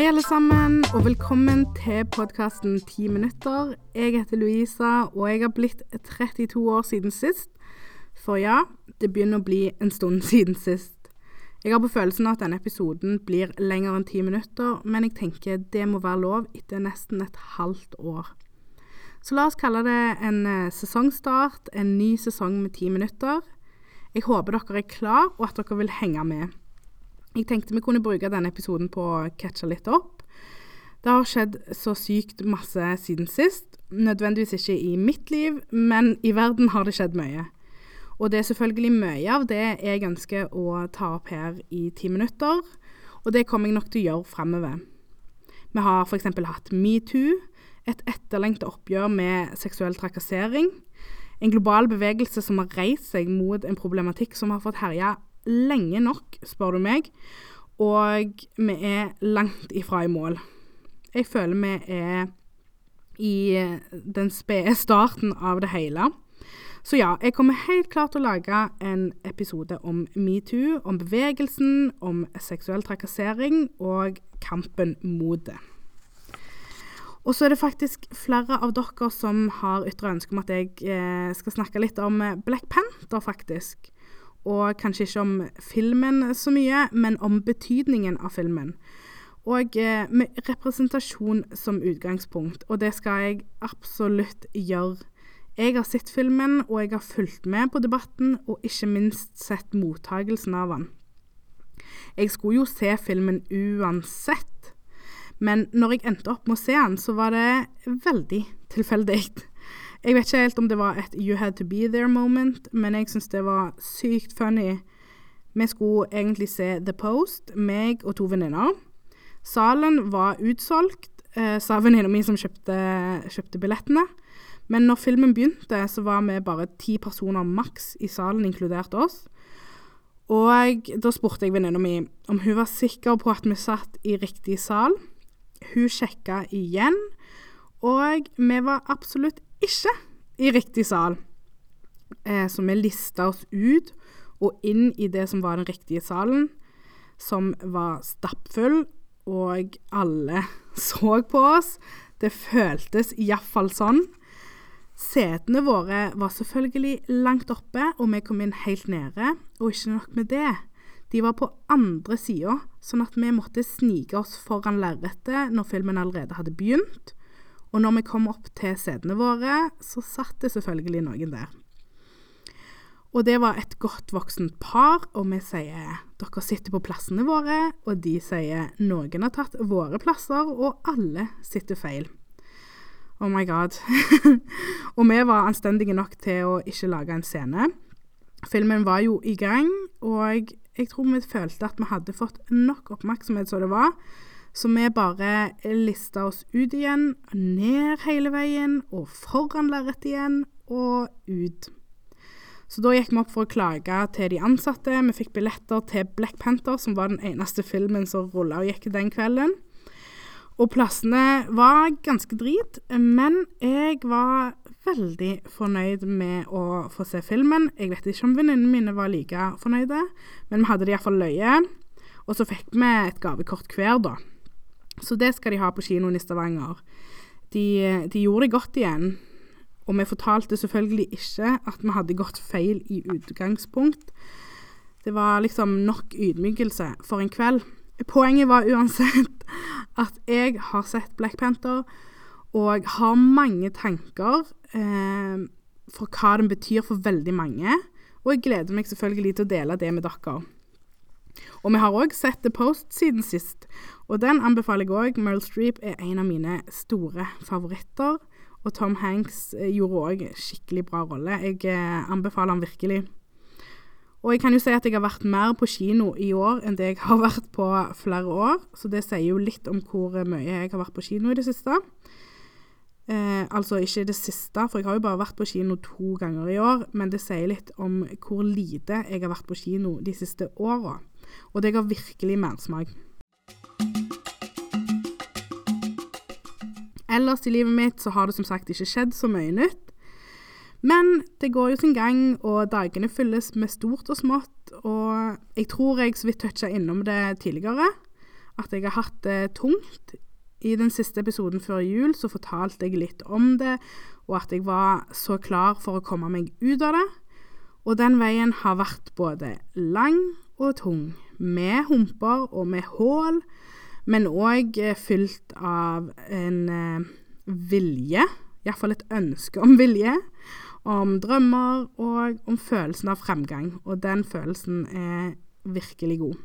Hei, alle sammen, og velkommen til podkasten Ti minutter. Jeg heter Louisa, og jeg har blitt 32 år siden sist. For ja, det begynner å bli en stund siden sist. Jeg har på følelsen at denne episoden blir lenger enn ti minutter, men jeg tenker det må være lov etter nesten et halvt år. Så la oss kalle det en eh, sesongstart, en ny sesong med ti minutter. Jeg håper dere er klar, og at dere vil henge med. Jeg tenkte vi kunne bruke denne episoden på å catche litt opp. Det har skjedd så sykt masse siden sist. Nødvendigvis ikke i mitt liv, men i verden har det skjedd mye. Og det er selvfølgelig mye av det jeg ønsker å ta opp her i ti minutter, og det kommer jeg nok til å gjøre fremover. Vi har f.eks. hatt metoo, et etterlengta oppgjør med seksuell trakassering. En global bevegelse som har reist seg mot en problematikk som har fått herje lenge nok, spør du meg. Og vi er langt ifra i mål. Jeg føler vi er i den spede starten av det hele. Så ja, jeg kommer helt klart til å lage en episode om metoo, om bevegelsen, om seksuell trakassering og kampen mot det. Og så er det faktisk flere av dere som har ytra ønske om at jeg eh, skal snakke litt om Black Panther, faktisk. Og kanskje ikke om filmen så mye, men om betydningen av filmen. Og eh, med representasjon som utgangspunkt, og det skal jeg absolutt gjøre. Jeg har sett filmen, og jeg har fulgt med på debatten, og ikke minst sett mottagelsen av den. Jeg skulle jo se filmen uansett, men når jeg endte opp med å se den, så var det veldig tilfeldig. Jeg vet ikke helt om det var et You had to be there moment, men jeg syns det var sykt funny. Vi skulle egentlig se The Post, meg og to venninner. Salen var utsolgt, eh, sa venninna mi som kjøpte, kjøpte billettene. Men når filmen begynte, så var vi bare ti personer maks i salen, inkludert oss. Og da spurte jeg venninna mi om hun var sikker på at vi satt i riktig sal. Hun sjekka igjen, og vi var absolutt ikke i riktig sal. Eh, så vi lista oss ut og inn i det som var den riktige salen, som var stappfull, og alle så på oss. Det føltes iallfall sånn. Setene våre var selvfølgelig langt oppe, og vi kom inn helt nede. Og ikke nok med det. De var på andre sida, sånn at vi måtte snike oss foran lerretet når filmen allerede hadde begynt. Og når vi kom opp til setene våre, så satt det selvfølgelig noen der. Og det var et godt voksent par, og vi sier dere sitter på plassene våre, og de sier noen har tatt våre plasser, og alle sitter feil. Oh my god. og vi var anstendige nok til å ikke lage en scene. Filmen var jo i gang, og jeg tror vi følte at vi hadde fått nok oppmerksomhet som det var. Så vi bare lista oss ut igjen, ned hele veien, og foran lerretet igjen, og ut. Så da gikk vi opp for å klage til de ansatte. Vi fikk billetter til Black Panther, som var den eneste filmen som rulla og gikk den kvelden. Og plassene var ganske drit, men jeg var veldig fornøyd med å få se filmen. Jeg vet ikke om venninnene mine var like fornøyde, men vi hadde det iallfall løye. Og så fikk vi et gavekort hver, da. Så det skal de ha på kinoen i Stavanger. De, de gjorde det godt igjen. Og vi fortalte selvfølgelig ikke at vi hadde gått feil i utgangspunkt. Det var liksom nok ydmykelse for en kveld. Poenget var uansett at jeg har sett Black Panther, og har mange tanker eh, for hva den betyr for veldig mange. Og jeg gleder meg selvfølgelig til å dele det med dere. Og vi har òg sett The Post siden sist, og den anbefaler jeg òg. Meryl Streep er en av mine store favoritter. Og Tom Hanks eh, gjorde òg skikkelig bra rolle. Jeg eh, anbefaler han virkelig. Og jeg kan jo si at jeg har vært mer på kino i år enn det jeg har vært på flere år, så det sier jo litt om hvor mye jeg har vært på kino i det siste. Eh, altså ikke det siste, for jeg har jo bare vært på kino to ganger i år, men det sier litt om hvor lite jeg har vært på kino de siste åra. Og det ga virkelig mersmak. Ellers i livet mitt så har det som sagt ikke skjedd så mye nytt. Men det går jo sin gang, og dagene fylles med stort og smått. Og jeg tror jeg så vidt toucha innom det tidligere, at jeg har hatt det tungt. I den siste episoden før jul så fortalte jeg litt om det, og at jeg var så klar for å komme meg ut av det. Og den veien har vært både lang og tung, med humper og med hull, men òg fylt av en eh, vilje, iallfall et ønske om vilje, om drømmer og om følelsen av fremgang. Og den følelsen er virkelig god.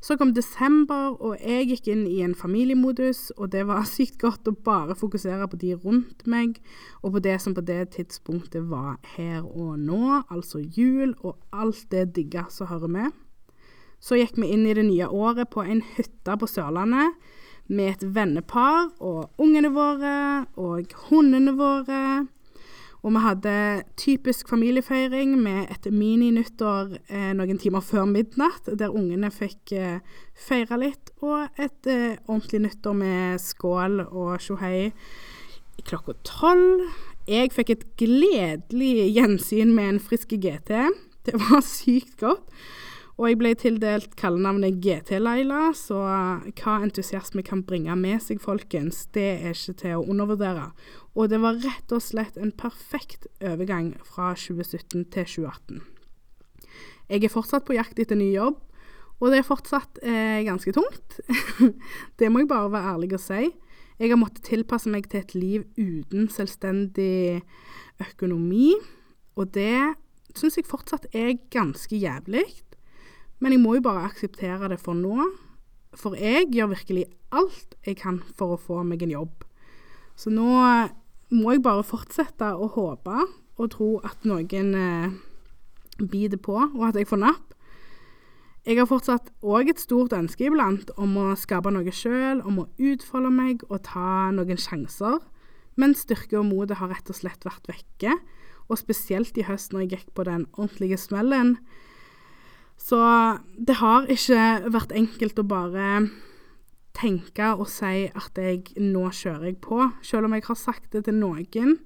Så kom desember, og jeg gikk inn i en familiemodus, og det var sykt godt å bare fokusere på de rundt meg, og på det som på det tidspunktet var her og nå, altså jul og alt det digga som hører med. Så gikk vi inn i det nye året på en hytte på Sørlandet med et vennepar og ungene våre og hundene våre. Og vi hadde typisk familiefeiring med et mininyttår eh, noen timer før midnatt, der ungene fikk eh, feire litt, og et eh, ordentlig nyttår med skål og tjohei klokka tolv. Jeg fikk et gledelig gjensyn med en frisk GT. Det var sykt godt. Og jeg ble tildelt kallenavnet GT-Laila, så hva entusiasme kan bringe med seg, folkens, det er ikke til å undervurdere. Og det var rett og slett en perfekt overgang fra 2017 til 2018. Jeg er fortsatt på jakt etter ny jobb, og det er fortsatt eh, ganske tungt. det må jeg bare være ærlig og si. Jeg har måttet tilpasse meg til et liv uten selvstendig økonomi, og det syns jeg fortsatt er ganske jævlig. Men jeg må jo bare akseptere det for nå. For jeg gjør virkelig alt jeg kan for å få meg en jobb. Så nå må jeg bare fortsette å håpe og tro at noen eh, biter på, og at jeg får napp. Jeg har fortsatt òg et stort ønske iblant om å skape noe sjøl, om å utfolde meg og ta noen sjanser. Men styrke og motet har rett og slett vært vekke, og spesielt i høst når jeg gikk på den ordentlige smellen. Så det har ikke vært enkelt å bare tenke og si at jeg nå kjører jeg på. Selv om jeg har sagt det til noen,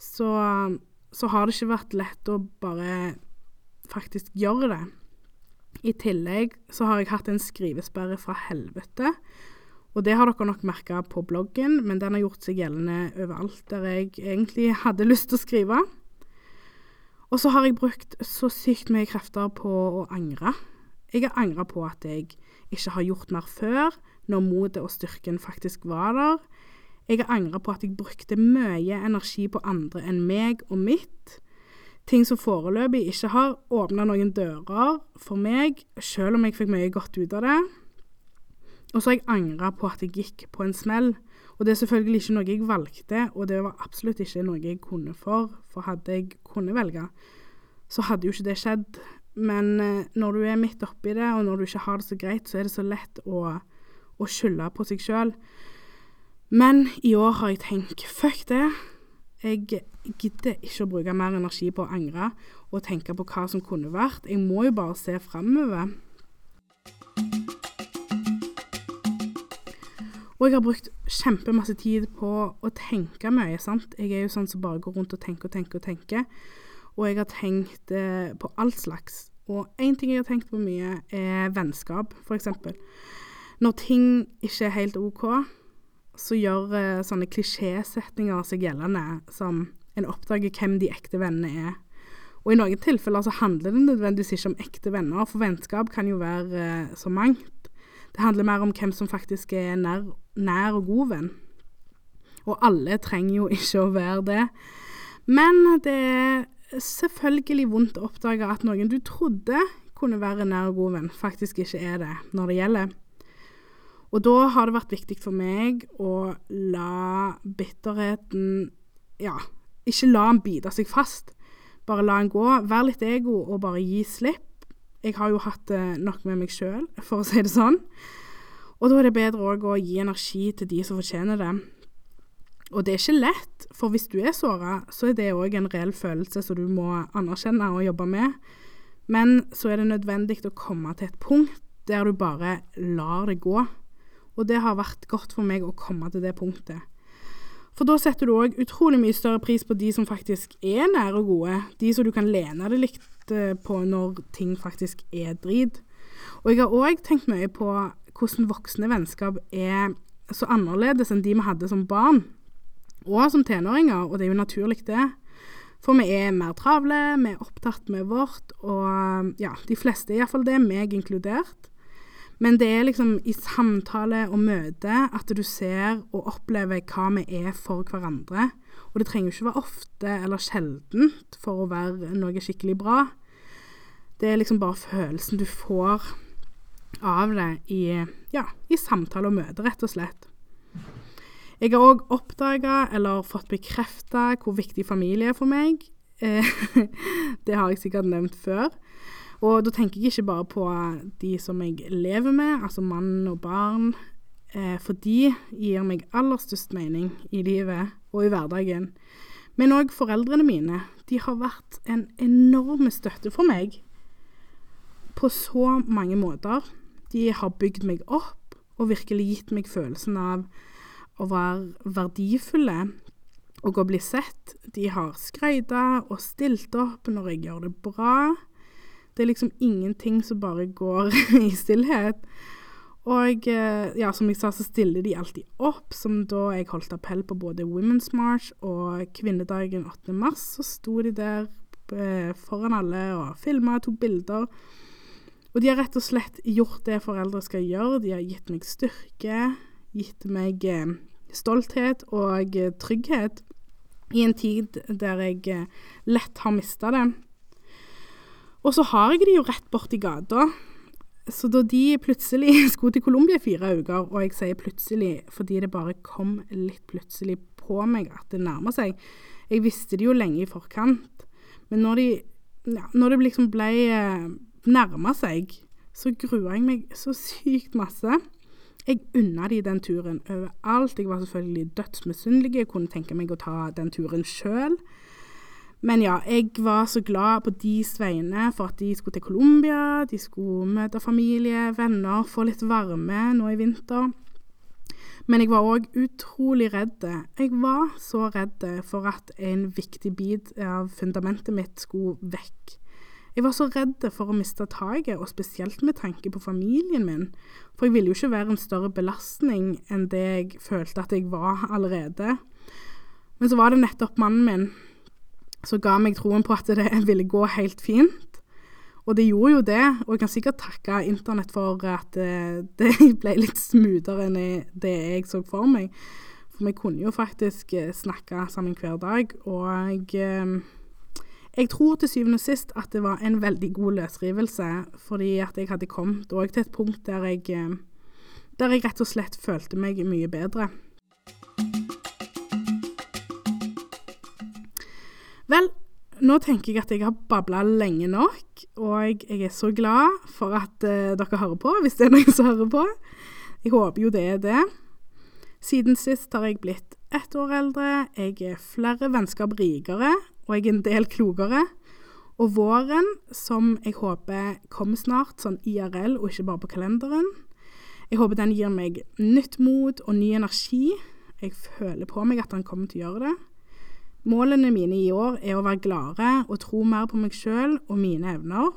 så, så har det ikke vært lett å bare faktisk gjøre det. I tillegg så har jeg hatt en skrivesperre fra helvete. Og det har dere nok merka på bloggen, men den har gjort seg gjeldende overalt der jeg egentlig hadde lyst til å skrive. Og så har jeg brukt så sykt mye krefter på å angre. Jeg har angra på at jeg ikke har gjort mer før, når motet og styrken faktisk var der. Jeg har angra på at jeg brukte mye energi på andre enn meg og mitt. Ting som foreløpig ikke har åpna noen dører for meg, selv om jeg fikk mye godt ut av det. Og så har jeg angra på at jeg gikk på en smell. Og det er selvfølgelig ikke noe jeg valgte, og det var absolutt ikke noe jeg kunne for. For hadde jeg kunnet velge, så hadde jo ikke det skjedd. Men eh, når du er midt oppi det, og når du ikke har det så greit, så er det så lett å, å skylde på seg sjøl. Men i år har jeg tenkt fuck det. Jeg gidder ikke å bruke mer energi på å angre og tenke på hva som kunne vært. Jeg må jo bare se framover. Og jeg har brukt kjempemasse tid på å tenke mye, sant. Jeg er jo sånn som bare går rundt og tenker og tenker og tenker. Og jeg har tenkt eh, på all slags. Og én ting jeg har tenkt på mye, er vennskap, f.eks. Når ting ikke er helt OK, så gjør eh, sånne klisjésetninger seg gjeldende, som en oppdager hvem de ekte vennene er. Og i noen tilfeller så handler det nødvendigvis ikke om ekte venner, for vennskap kan jo være eh, så mangt. Det handler mer om hvem som faktisk er nær, nær og god venn. Og alle trenger jo ikke å være det. Men det er selvfølgelig vondt å oppdage at noen du trodde kunne være nær og god venn, faktisk ikke er det når det gjelder. Og da har det vært viktig for meg å la bitterheten Ja, ikke la den bite seg fast. Bare la den gå. Vær litt ego og bare gi slipp. Jeg har jo hatt det nok med meg sjøl, for å si det sånn. Og da er det bedre òg å gi energi til de som fortjener det. Og det er ikke lett, for hvis du er såra, så er det òg en reell følelse som du må anerkjenne og jobbe med. Men så er det nødvendig å komme til et punkt der du bare lar det gå. Og det har vært godt for meg å komme til det punktet. For da setter du òg utrolig mye større pris på de som faktisk er nære og gode. De som du kan lene deg litt på når ting faktisk er drit. Og jeg har òg tenkt mye på hvordan voksne vennskap er så annerledes enn de vi hadde som barn, og som tenåringer, og det er jo naturlig det. For vi er mer travle, vi er opptatt med vårt, og ja, de fleste er iallfall det, meg inkludert. Men det er liksom i samtale og møte at du ser og opplever hva vi er for hverandre. Og det trenger jo ikke være ofte eller sjeldent for å være noe skikkelig bra. Det er liksom bare følelsen du får av det i, ja, i samtale og møte, rett og slett. Jeg har òg oppdaga eller fått bekrefta hvor viktig familie er for meg. Eh, det har jeg sikkert nevnt før. Og da tenker jeg ikke bare på de som jeg lever med, altså mann og barn. Eh, for de gir meg aller størst mening i livet og i hverdagen. Men òg foreldrene mine. De har vært en enorm støtte for meg på så mange måter. De har bygd meg opp og virkelig gitt meg følelsen av å være verdifulle og å bli sett. De har skryta og stilt opp når jeg gjør det bra. Det er liksom ingenting som bare går i stillhet. Og eh, ja, som jeg sa, så stiller de alltid opp. Som da jeg holdt appell på både Women's March og kvinnedagen 8. mars, så sto de der eh, foran alle og filma, tok bilder. Og de har rett og slett gjort det foreldre skal gjøre. De har gitt meg styrke, gitt meg eh, stolthet og eh, trygghet i en tid der jeg eh, lett har mista det. Og så har jeg de jo rett borti gata. Så da de plutselig skulle til Colombia i fire uker, og jeg sier plutselig fordi det bare kom litt plutselig på meg at det nærmer seg Jeg visste det jo lenge i forkant, men når, de, ja, når det liksom ble nærma seg, så grua jeg meg så sykt masse. Jeg unna de den turen overalt. Jeg var selvfølgelig dødsmisunnelig. Jeg kunne tenke meg å ta den turen sjøl. Men ja, jeg var så glad på deres vegne for at de skulle til Colombia. De skulle møte familie, venner, få litt varme nå i vinter. Men jeg var òg utrolig redd. Jeg var så redd for at en viktig bit av fundamentet mitt skulle vekk. Jeg var så redd for å miste taket, og spesielt med tanke på familien min, for jeg ville jo ikke være en større belastning enn det jeg følte at jeg var allerede. Men så var det nettopp mannen min som ga meg troen på at det ville gå helt fint. Og det gjorde jo det, og jeg kan sikkert takke internett for at det, det ble litt smoothere enn det jeg så for meg. For vi kunne jo faktisk eh, snakke sammen hver dag, og jeg eh, jeg tror til syvende og sist at det var en veldig god løsrivelse, fordi at jeg hadde kommet òg til et punkt der jeg, eh, der jeg rett og slett følte meg mye bedre. Vel, nå tenker jeg at jeg har babla lenge nok, og jeg er så glad for at uh, dere hører på, hvis det er noen som hører på. Jeg håper jo det er det. Siden sist har jeg blitt ett år eldre, jeg er flere vennskap rikere, og jeg er en del klokere. Og våren, som jeg håper kommer snart, sånn IRL og ikke bare på kalenderen. Jeg håper den gir meg nytt mot og ny energi. Jeg føler på meg at den kommer til å gjøre det. Målene mine i år er å være gladere og tro mer på meg sjøl og mine evner.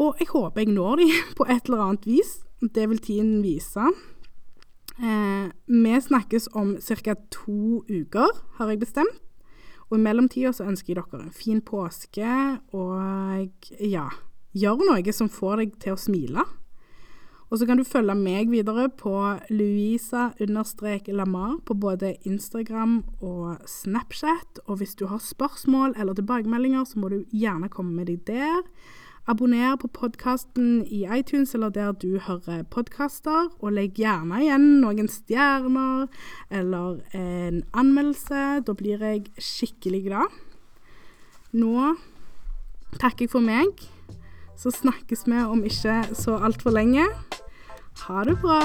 Og jeg håper jeg når de på et eller annet vis. Det vil tiden vise. Eh, vi snakkes om ca. to uker, har jeg bestemt. Og i mellomtida så ønsker jeg dere en fin påske, og ja, gjør noe som får deg til å smile. Og så kan du følge meg videre på Louisa-Lamar på både Instagram og Snapchat. Og hvis du har spørsmål eller tilbakemeldinger, så må du gjerne komme med de der. Abonner på podkasten i iTunes eller der du hører podkaster, og legg gjerne igjen noen stjerner eller en anmeldelse. Da blir jeg skikkelig glad. Nå takker jeg for meg. Så snakkes vi om ikke så altfor lenge. Ha det bra!